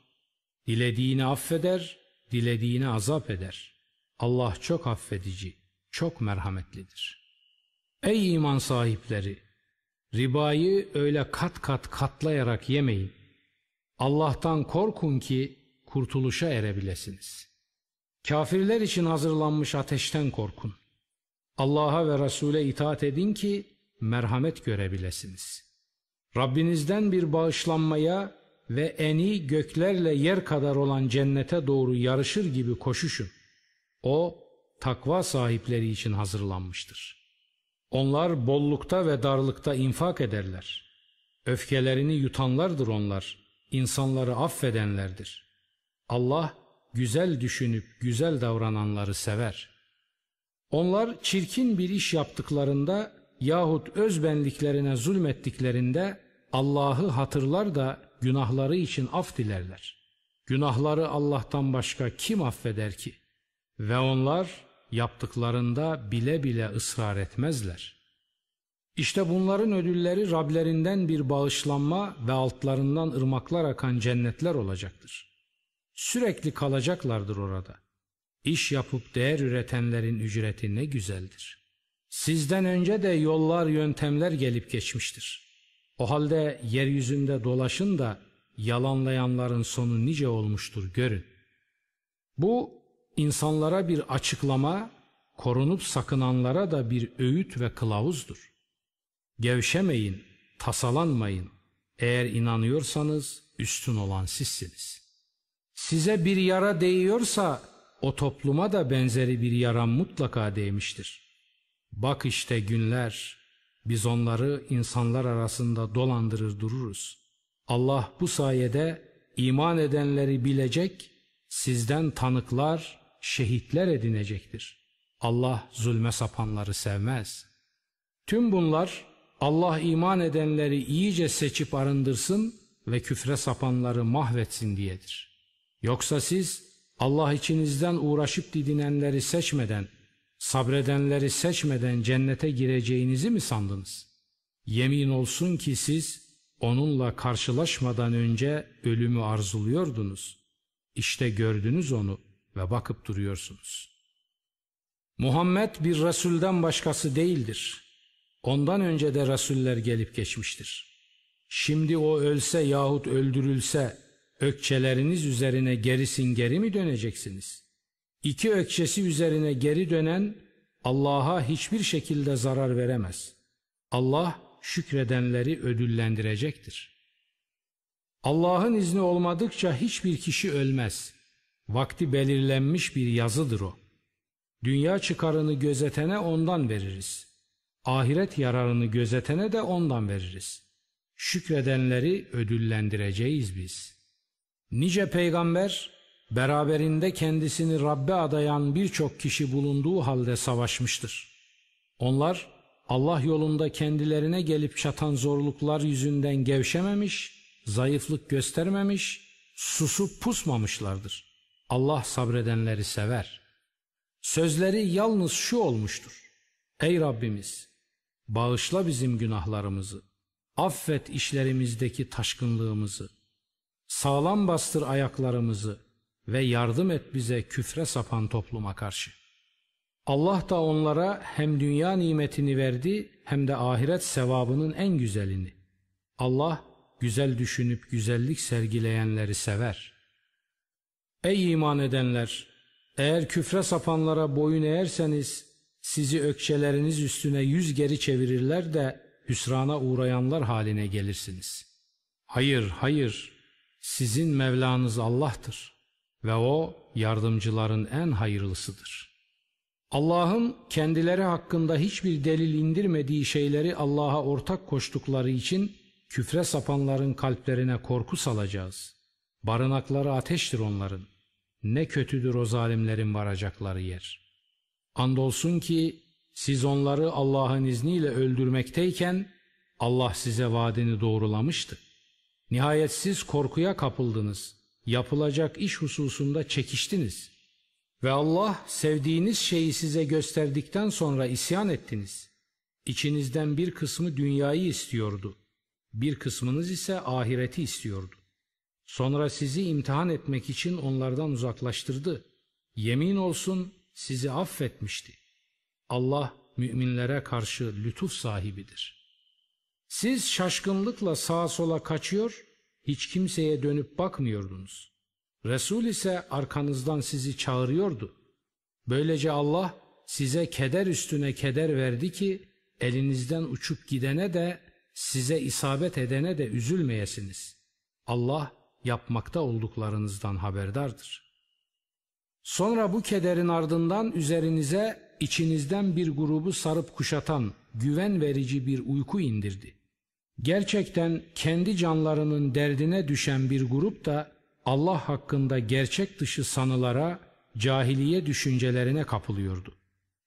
Dilediğini affeder, dilediğini azap eder. Allah çok affedici, çok merhametlidir. Ey iman sahipleri! Ribayı öyle kat kat katlayarak yemeyin. Allah'tan korkun ki kurtuluşa erebilesiniz. Kafirler için hazırlanmış ateşten korkun. Allah'a ve Resul'e itaat edin ki merhamet görebilesiniz. Rabbinizden bir bağışlanmaya ve eni göklerle yer kadar olan cennete doğru yarışır gibi koşuşun. O takva sahipleri için hazırlanmıştır. Onlar bollukta ve darlıkta infak ederler. Öfkelerini yutanlardır onlar, insanları affedenlerdir. Allah güzel düşünüp güzel davrananları sever. Onlar çirkin bir iş yaptıklarında yahut özbenliklerine zulmettiklerinde Allah'ı hatırlar da günahları için af dilerler. Günahları Allah'tan başka kim affeder ki? Ve onlar yaptıklarında bile bile ısrar etmezler. İşte bunların ödülleri Rablerinden bir bağışlanma ve altlarından ırmaklar akan cennetler olacaktır. Sürekli kalacaklardır orada. İş yapıp değer üretenlerin ücreti ne güzeldir. Sizden önce de yollar yöntemler gelip geçmiştir. O halde yeryüzünde dolaşın da yalanlayanların sonu nice olmuştur görün. Bu insanlara bir açıklama, korunup sakınanlara da bir öğüt ve kılavuzdur. Gevşemeyin, tasalanmayın. Eğer inanıyorsanız üstün olan sizsiniz. Size bir yara değiyorsa o topluma da benzeri bir yara mutlaka değmiştir. Bak işte günler, biz onları insanlar arasında dolandırır dururuz. Allah bu sayede iman edenleri bilecek, sizden tanıklar, şehitler edinecektir. Allah zulme sapanları sevmez. Tüm bunlar Allah iman edenleri iyice seçip arındırsın ve küfre sapanları mahvetsin diyedir. Yoksa siz Allah içinizden uğraşıp didinenleri seçmeden, sabredenleri seçmeden cennete gireceğinizi mi sandınız? Yemin olsun ki siz onunla karşılaşmadan önce ölümü arzuluyordunuz. İşte gördünüz onu ve bakıp duruyorsunuz. Muhammed bir Resulden başkası değildir. Ondan önce de Resuller gelip geçmiştir. Şimdi o ölse yahut öldürülse ökçeleriniz üzerine gerisin geri mi döneceksiniz? İki ökçesi üzerine geri dönen Allah'a hiçbir şekilde zarar veremez. Allah şükredenleri ödüllendirecektir. Allah'ın izni olmadıkça hiçbir kişi ölmez. Vakti belirlenmiş bir yazıdır o. Dünya çıkarını gözetene ondan veririz. Ahiret yararını gözetene de ondan veririz. Şükredenleri ödüllendireceğiz biz. Nice peygamber beraberinde kendisini Rabbe adayan birçok kişi bulunduğu halde savaşmıştır. Onlar Allah yolunda kendilerine gelip çatan zorluklar yüzünden gevşememiş, zayıflık göstermemiş, susup pusmamışlardır. Allah sabredenleri sever. Sözleri yalnız şu olmuştur. Ey Rabbimiz! Bağışla bizim günahlarımızı. Affet işlerimizdeki taşkınlığımızı. Sağlam bastır ayaklarımızı ve yardım et bize küfre sapan topluma karşı. Allah da onlara hem dünya nimetini verdi hem de ahiret sevabının en güzelini. Allah güzel düşünüp güzellik sergileyenleri sever. Ey iman edenler! Eğer küfre sapanlara boyun eğerseniz sizi ökçeleriniz üstüne yüz geri çevirirler de hüsrana uğrayanlar haline gelirsiniz. Hayır, hayır, sizin Mevlanız Allah'tır ve O yardımcıların en hayırlısıdır.'' Allah'ın kendileri hakkında hiçbir delil indirmediği şeyleri Allah'a ortak koştukları için küfre sapanların kalplerine korku salacağız. Barınakları ateştir onların. Ne kötüdür o zalimlerin varacakları yer. Andolsun ki siz onları Allah'ın izniyle öldürmekteyken Allah size vaadini doğrulamıştı. Nihayet siz korkuya kapıldınız. Yapılacak iş hususunda çekiştiniz. Ve Allah sevdiğiniz şeyi size gösterdikten sonra isyan ettiniz. İçinizden bir kısmı dünyayı istiyordu. Bir kısmınız ise ahireti istiyordu. Sonra sizi imtihan etmek için onlardan uzaklaştırdı. Yemin olsun sizi affetmişti. Allah müminlere karşı lütuf sahibidir. Siz şaşkınlıkla sağa sola kaçıyor, hiç kimseye dönüp bakmıyordunuz. Resul ise arkanızdan sizi çağırıyordu. Böylece Allah size keder üstüne keder verdi ki elinizden uçup gidene de size isabet edene de üzülmeyesiniz. Allah yapmakta olduklarınızdan haberdardır. Sonra bu kederin ardından üzerinize içinizden bir grubu sarıp kuşatan güven verici bir uyku indirdi. Gerçekten kendi canlarının derdine düşen bir grup da Allah hakkında gerçek dışı sanılara, cahiliye düşüncelerine kapılıyordu.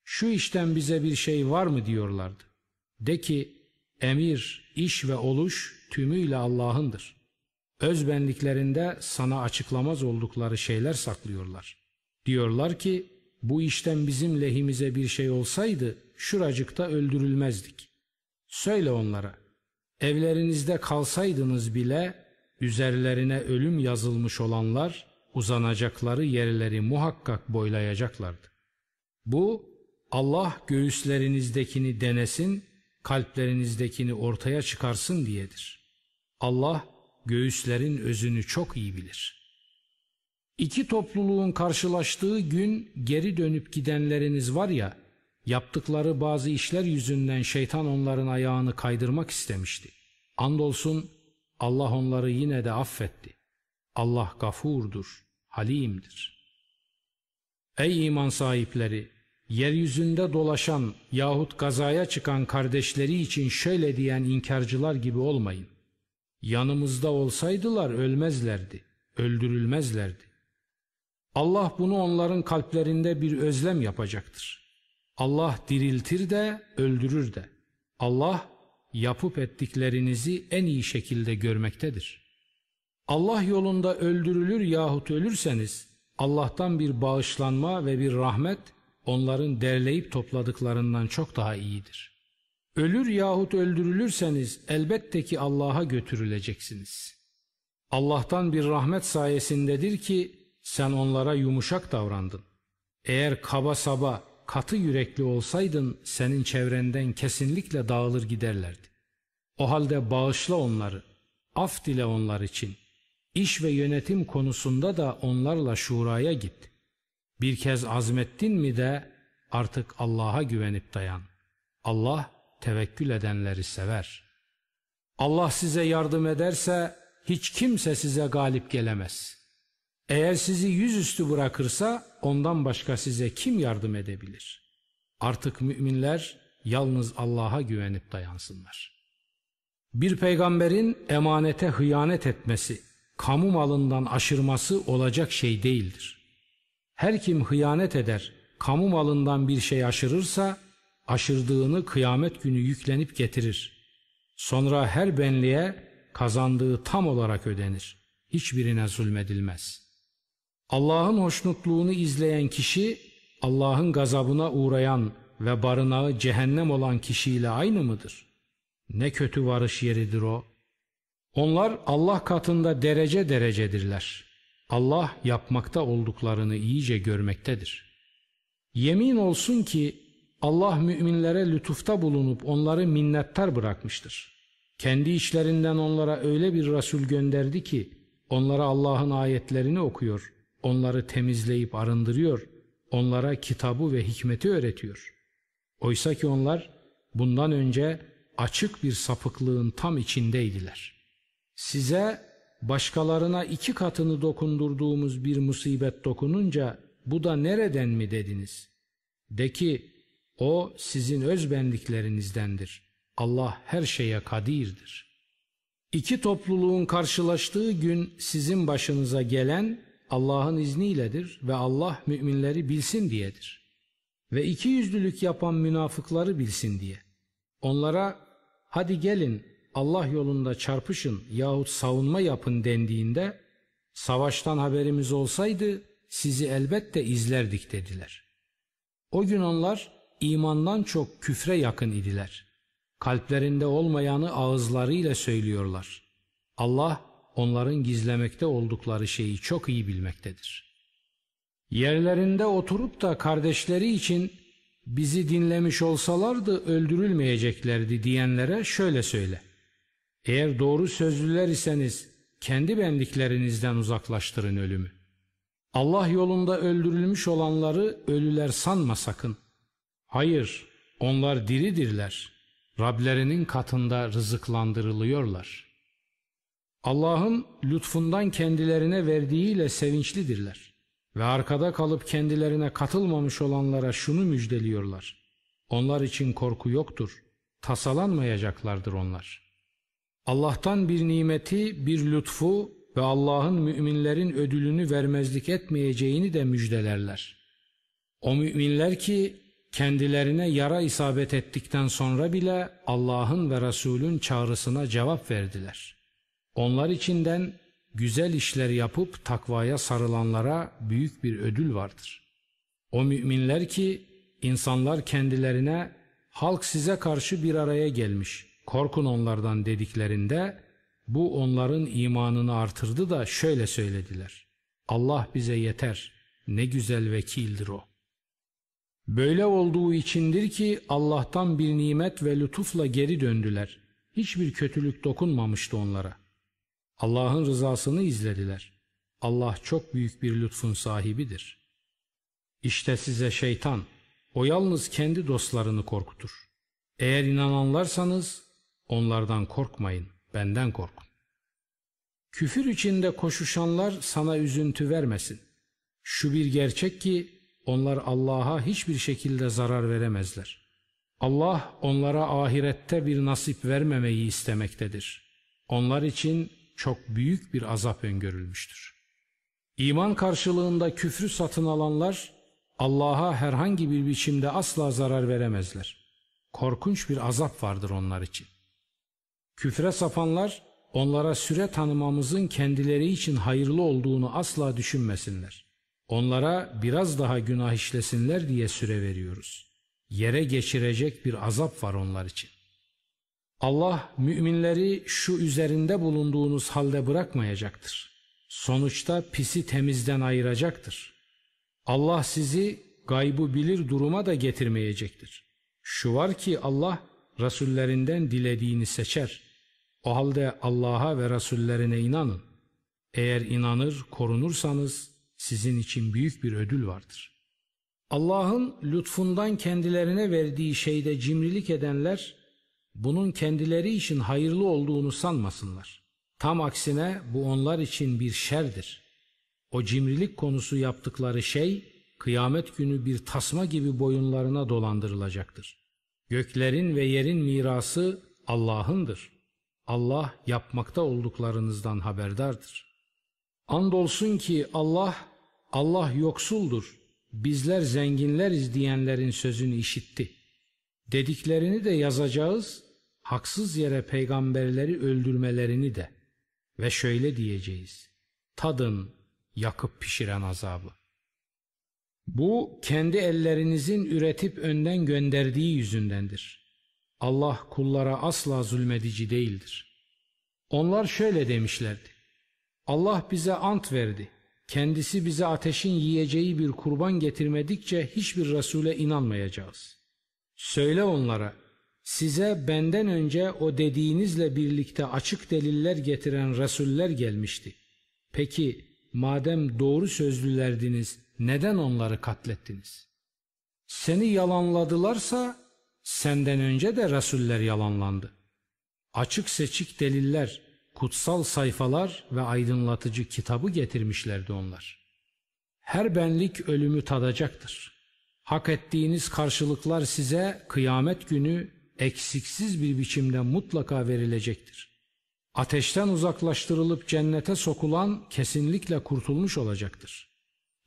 Şu işten bize bir şey var mı diyorlardı. De ki emir, iş ve oluş tümüyle Allah'ındır. Özbenliklerinde sana açıklamaz oldukları şeyler saklıyorlar. Diyorlar ki bu işten bizim lehimize bir şey olsaydı şuracıkta öldürülmezdik. Söyle onlara evlerinizde kalsaydınız bile üzerlerine ölüm yazılmış olanlar uzanacakları yerleri muhakkak boylayacaklardı. Bu Allah göğüslerinizdekini denesin, kalplerinizdekini ortaya çıkarsın diyedir. Allah göğüslerin özünü çok iyi bilir. İki topluluğun karşılaştığı gün geri dönüp gidenleriniz var ya, yaptıkları bazı işler yüzünden şeytan onların ayağını kaydırmak istemişti. Andolsun Allah onları yine de affetti. Allah gafurdur, halimdir. Ey iman sahipleri! Yeryüzünde dolaşan yahut gazaya çıkan kardeşleri için şöyle diyen inkarcılar gibi olmayın. Yanımızda olsaydılar ölmezlerdi, öldürülmezlerdi. Allah bunu onların kalplerinde bir özlem yapacaktır. Allah diriltir de öldürür de. Allah yapıp ettiklerinizi en iyi şekilde görmektedir. Allah yolunda öldürülür yahut ölürseniz Allah'tan bir bağışlanma ve bir rahmet onların derleyip topladıklarından çok daha iyidir. Ölür yahut öldürülürseniz elbette ki Allah'a götürüleceksiniz. Allah'tan bir rahmet sayesindedir ki sen onlara yumuşak davrandın. Eğer kaba saba, katı yürekli olsaydın senin çevrenden kesinlikle dağılır giderlerdi. O halde bağışla onları, af dile onlar için. İş ve yönetim konusunda da onlarla şuraya git. Bir kez azmettin mi de artık Allah'a güvenip dayan. Allah tevekkül edenleri sever. Allah size yardım ederse hiç kimse size galip gelemez. Eğer sizi yüzüstü bırakırsa ondan başka size kim yardım edebilir? Artık müminler yalnız Allah'a güvenip dayansınlar. Bir peygamberin emanete hıyanet etmesi, kamu malından aşırması olacak şey değildir. Her kim hıyanet eder, kamu malından bir şey aşırırsa, aşırdığını kıyamet günü yüklenip getirir. Sonra her benliğe kazandığı tam olarak ödenir. Hiçbirine zulmedilmez. Allah'ın hoşnutluğunu izleyen kişi, Allah'ın gazabına uğrayan ve barınağı cehennem olan kişiyle aynı mıdır? Ne kötü varış yeridir o. Onlar Allah katında derece derecedirler. Allah yapmakta olduklarını iyice görmektedir. Yemin olsun ki Allah müminlere lütufta bulunup onları minnettar bırakmıştır. Kendi işlerinden onlara öyle bir Resul gönderdi ki onlara Allah'ın ayetlerini okuyor, onları temizleyip arındırıyor, onlara kitabı ve hikmeti öğretiyor. Oysa ki onlar bundan önce açık bir sapıklığın tam içindeydiler. Size başkalarına iki katını dokundurduğumuz bir musibet dokununca bu da nereden mi dediniz? De ki o sizin öz benliklerinizdendir. Allah her şeye kadirdir. İki topluluğun karşılaştığı gün sizin başınıza gelen Allah'ın izniyledir ve Allah müminleri bilsin diyedir. Ve iki yüzlülük yapan münafıkları bilsin diye. Onlara hadi gelin Allah yolunda çarpışın yahut savunma yapın dendiğinde savaştan haberimiz olsaydı sizi elbette izlerdik dediler. O gün onlar imandan çok küfre yakın idiler. Kalplerinde olmayanı ağızlarıyla söylüyorlar. Allah onların gizlemekte oldukları şeyi çok iyi bilmektedir. Yerlerinde oturup da kardeşleri için bizi dinlemiş olsalardı öldürülmeyeceklerdi diyenlere şöyle söyle. Eğer doğru sözlüler iseniz kendi benliklerinizden uzaklaştırın ölümü. Allah yolunda öldürülmüş olanları ölüler sanma sakın. Hayır, onlar diridirler. Rablerinin katında rızıklandırılıyorlar. Allah'ın lütfundan kendilerine verdiğiyle sevinçlidirler. Ve arkada kalıp kendilerine katılmamış olanlara şunu müjdeliyorlar. Onlar için korku yoktur. Tasalanmayacaklardır onlar. Allah'tan bir nimeti, bir lütfu ve Allah'ın müminlerin ödülünü vermezlik etmeyeceğini de müjdelerler. O müminler ki kendilerine yara isabet ettikten sonra bile Allah'ın ve Resul'ün çağrısına cevap verdiler. Onlar içinden güzel işler yapıp takvaya sarılanlara büyük bir ödül vardır. O müminler ki insanlar kendilerine halk size karşı bir araya gelmiş, korkun onlardan dediklerinde bu onların imanını artırdı da şöyle söylediler. Allah bize yeter, ne güzel vekildir o. Böyle olduğu içindir ki Allah'tan bir nimet ve lütufla geri döndüler. Hiçbir kötülük dokunmamıştı onlara. Allah'ın rızasını izlediler. Allah çok büyük bir lütfun sahibidir. İşte size şeytan, o yalnız kendi dostlarını korkutur. Eğer inananlarsanız onlardan korkmayın, benden korkun. Küfür içinde koşuşanlar sana üzüntü vermesin. Şu bir gerçek ki onlar Allah'a hiçbir şekilde zarar veremezler. Allah onlara ahirette bir nasip vermemeyi istemektedir. Onlar için çok büyük bir azap öngörülmüştür. İman karşılığında küfrü satın alanlar Allah'a herhangi bir biçimde asla zarar veremezler. Korkunç bir azap vardır onlar için. Küfre sapanlar onlara süre tanımamızın kendileri için hayırlı olduğunu asla düşünmesinler. Onlara biraz daha günah işlesinler diye süre veriyoruz. Yere geçirecek bir azap var onlar için. Allah müminleri şu üzerinde bulunduğunuz halde bırakmayacaktır. Sonuçta pisi temizden ayıracaktır. Allah sizi gaybı bilir duruma da getirmeyecektir. Şu var ki Allah Resullerinden dilediğini seçer. O halde Allah'a ve Resullerine inanın. Eğer inanır, korunursanız sizin için büyük bir ödül vardır. Allah'ın lütfundan kendilerine verdiği şeyde cimrilik edenler bunun kendileri için hayırlı olduğunu sanmasınlar. Tam aksine bu onlar için bir şerdir. O cimrilik konusu yaptıkları şey kıyamet günü bir tasma gibi boyunlarına dolandırılacaktır. Göklerin ve yerin mirası Allah'ındır. Allah yapmakta olduklarınızdan haberdardır. Andolsun ki Allah, Allah yoksuldur, bizler zenginleriz diyenlerin sözünü işitti. Dediklerini de yazacağız, haksız yere peygamberleri öldürmelerini de. Ve şöyle diyeceğiz, tadın yakıp pişiren azabı. Bu kendi ellerinizin üretip önden gönderdiği yüzündendir. Allah kullara asla zulmedici değildir. Onlar şöyle demişlerdi. Allah bize ant verdi. Kendisi bize ateşin yiyeceği bir kurban getirmedikçe hiçbir Resul'e inanmayacağız. Söyle onlara, size benden önce o dediğinizle birlikte açık deliller getiren Resuller gelmişti. Peki madem doğru sözlülerdiniz neden onları katlettiniz? Seni yalanladılarsa senden önce de Resuller yalanlandı. Açık seçik deliller, kutsal sayfalar ve aydınlatıcı kitabı getirmişlerdi onlar. Her benlik ölümü tadacaktır. Hak ettiğiniz karşılıklar size kıyamet günü eksiksiz bir biçimde mutlaka verilecektir. Ateşten uzaklaştırılıp cennete sokulan kesinlikle kurtulmuş olacaktır.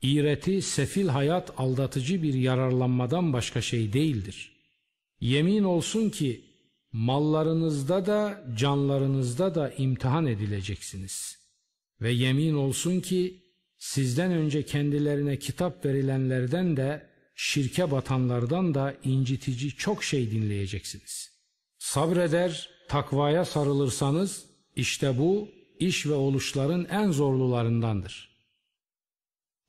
İğreti, sefil hayat aldatıcı bir yararlanmadan başka şey değildir. Yemin olsun ki mallarınızda da canlarınızda da imtihan edileceksiniz. Ve yemin olsun ki sizden önce kendilerine kitap verilenlerden de şirke batanlardan da incitici çok şey dinleyeceksiniz. Sabreder, takvaya sarılırsanız işte bu iş ve oluşların en zorlularındandır.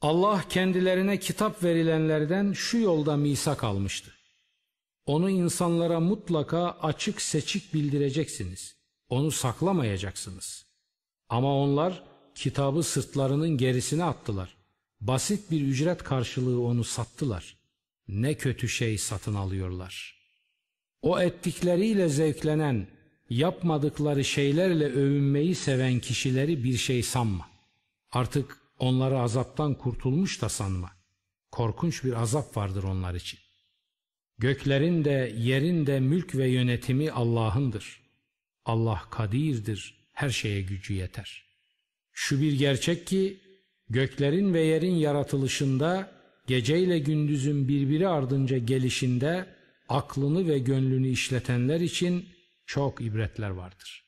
Allah kendilerine kitap verilenlerden şu yolda misak almıştı. Onu insanlara mutlaka açık seçik bildireceksiniz. Onu saklamayacaksınız. Ama onlar kitabı sırtlarının gerisine attılar. Basit bir ücret karşılığı onu sattılar. Ne kötü şey satın alıyorlar. O ettikleriyle zevklenen, yapmadıkları şeylerle övünmeyi seven kişileri bir şey sanma. Artık onları azaptan kurtulmuş da sanma. Korkunç bir azap vardır onlar için. Göklerin de yerin de mülk ve yönetimi Allah'ındır. Allah kadirdir, her şeye gücü yeter. Şu bir gerçek ki göklerin ve yerin yaratılışında geceyle gündüzün birbiri ardınca gelişinde aklını ve gönlünü işletenler için çok ibretler vardır.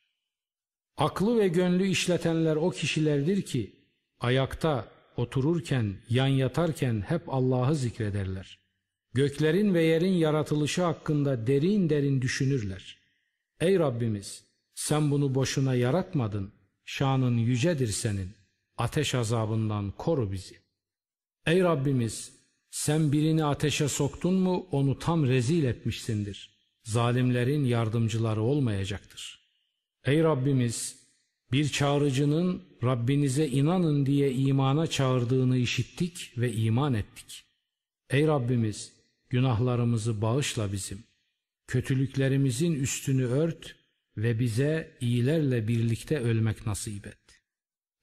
Aklı ve gönlü işletenler o kişilerdir ki ayakta, otururken, yan yatarken hep Allah'ı zikrederler. Göklerin ve yerin yaratılışı hakkında derin derin düşünürler. Ey Rabbimiz sen bunu boşuna yaratmadın. Şanın yücedir senin. Ateş azabından koru bizi. Ey Rabbimiz sen birini ateşe soktun mu onu tam rezil etmişsindir. Zalimlerin yardımcıları olmayacaktır. Ey Rabbimiz bir çağrıcının Rabbinize inanın diye imana çağırdığını işittik ve iman ettik. Ey Rabbimiz günahlarımızı bağışla bizim. Kötülüklerimizin üstünü ört ve bize iyilerle birlikte ölmek nasip et.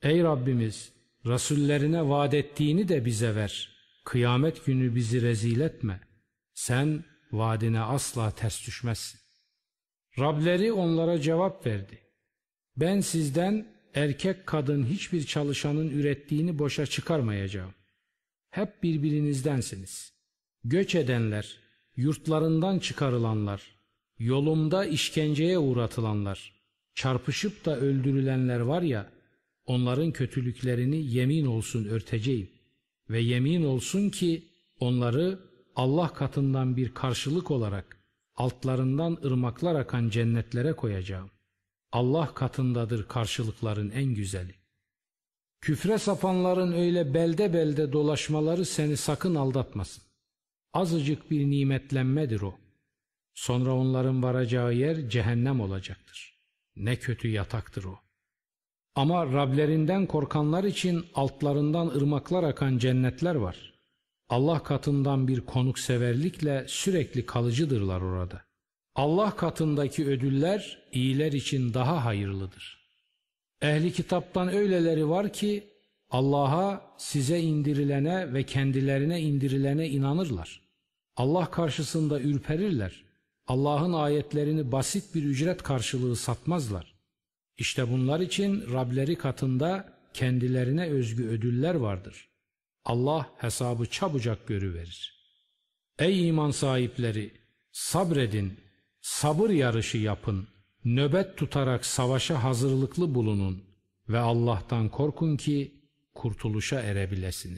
Ey Rabbimiz Resullerine vaat ettiğini de bize ver. Kıyamet günü bizi rezil etme. Sen vaadine asla ters düşmezsin. Rableri onlara cevap verdi. Ben sizden erkek kadın hiçbir çalışanın ürettiğini boşa çıkarmayacağım. Hep birbirinizdensiniz. Göç edenler, yurtlarından çıkarılanlar, yolumda işkenceye uğratılanlar, çarpışıp da öldürülenler var ya, onların kötülüklerini yemin olsun örteceğim. Ve yemin olsun ki onları Allah katından bir karşılık olarak altlarından ırmaklar akan cennetlere koyacağım. Allah katındadır karşılıkların en güzeli. Küfre sapanların öyle belde belde dolaşmaları seni sakın aldatmasın. Azıcık bir nimetlenmedir o. Sonra onların varacağı yer cehennem olacaktır. Ne kötü yataktır o. Ama Rablerinden korkanlar için altlarından ırmaklar akan cennetler var. Allah katından bir konukseverlikle sürekli kalıcıdırlar orada. Allah katındaki ödüller iyiler için daha hayırlıdır. Ehli kitaptan öyleleri var ki Allah'a, size indirilene ve kendilerine indirilene inanırlar. Allah karşısında ürperirler. Allah'ın ayetlerini basit bir ücret karşılığı satmazlar. İşte bunlar için Rableri katında kendilerine özgü ödüller vardır. Allah hesabı çabucak görüverir. Ey iman sahipleri! Sabredin, sabır yarışı yapın, nöbet tutarak savaşa hazırlıklı bulunun ve Allah'tan korkun ki kurtuluşa erebilesiniz.